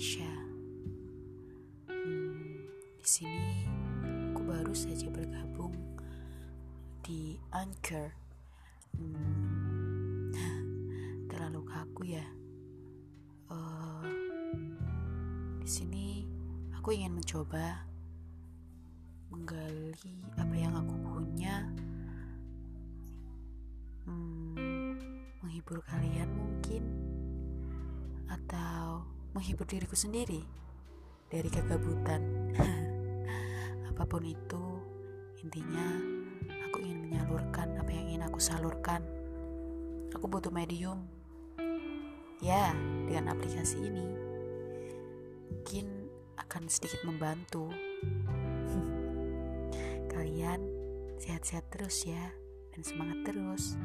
Indonesia. Hmm, di sini aku baru saja bergabung di Anchor. Hmm, terlalu kaku ya. Uh, di sini aku ingin mencoba menggali apa yang aku punya. Hmm, menghibur kalian mungkin menghibur diriku sendiri dari kegabutan. Apa pun itu, intinya aku ingin menyalurkan apa yang ingin aku salurkan. Aku butuh medium. Ya, dengan aplikasi ini mungkin akan sedikit membantu. Kalian sehat-sehat terus ya dan semangat terus.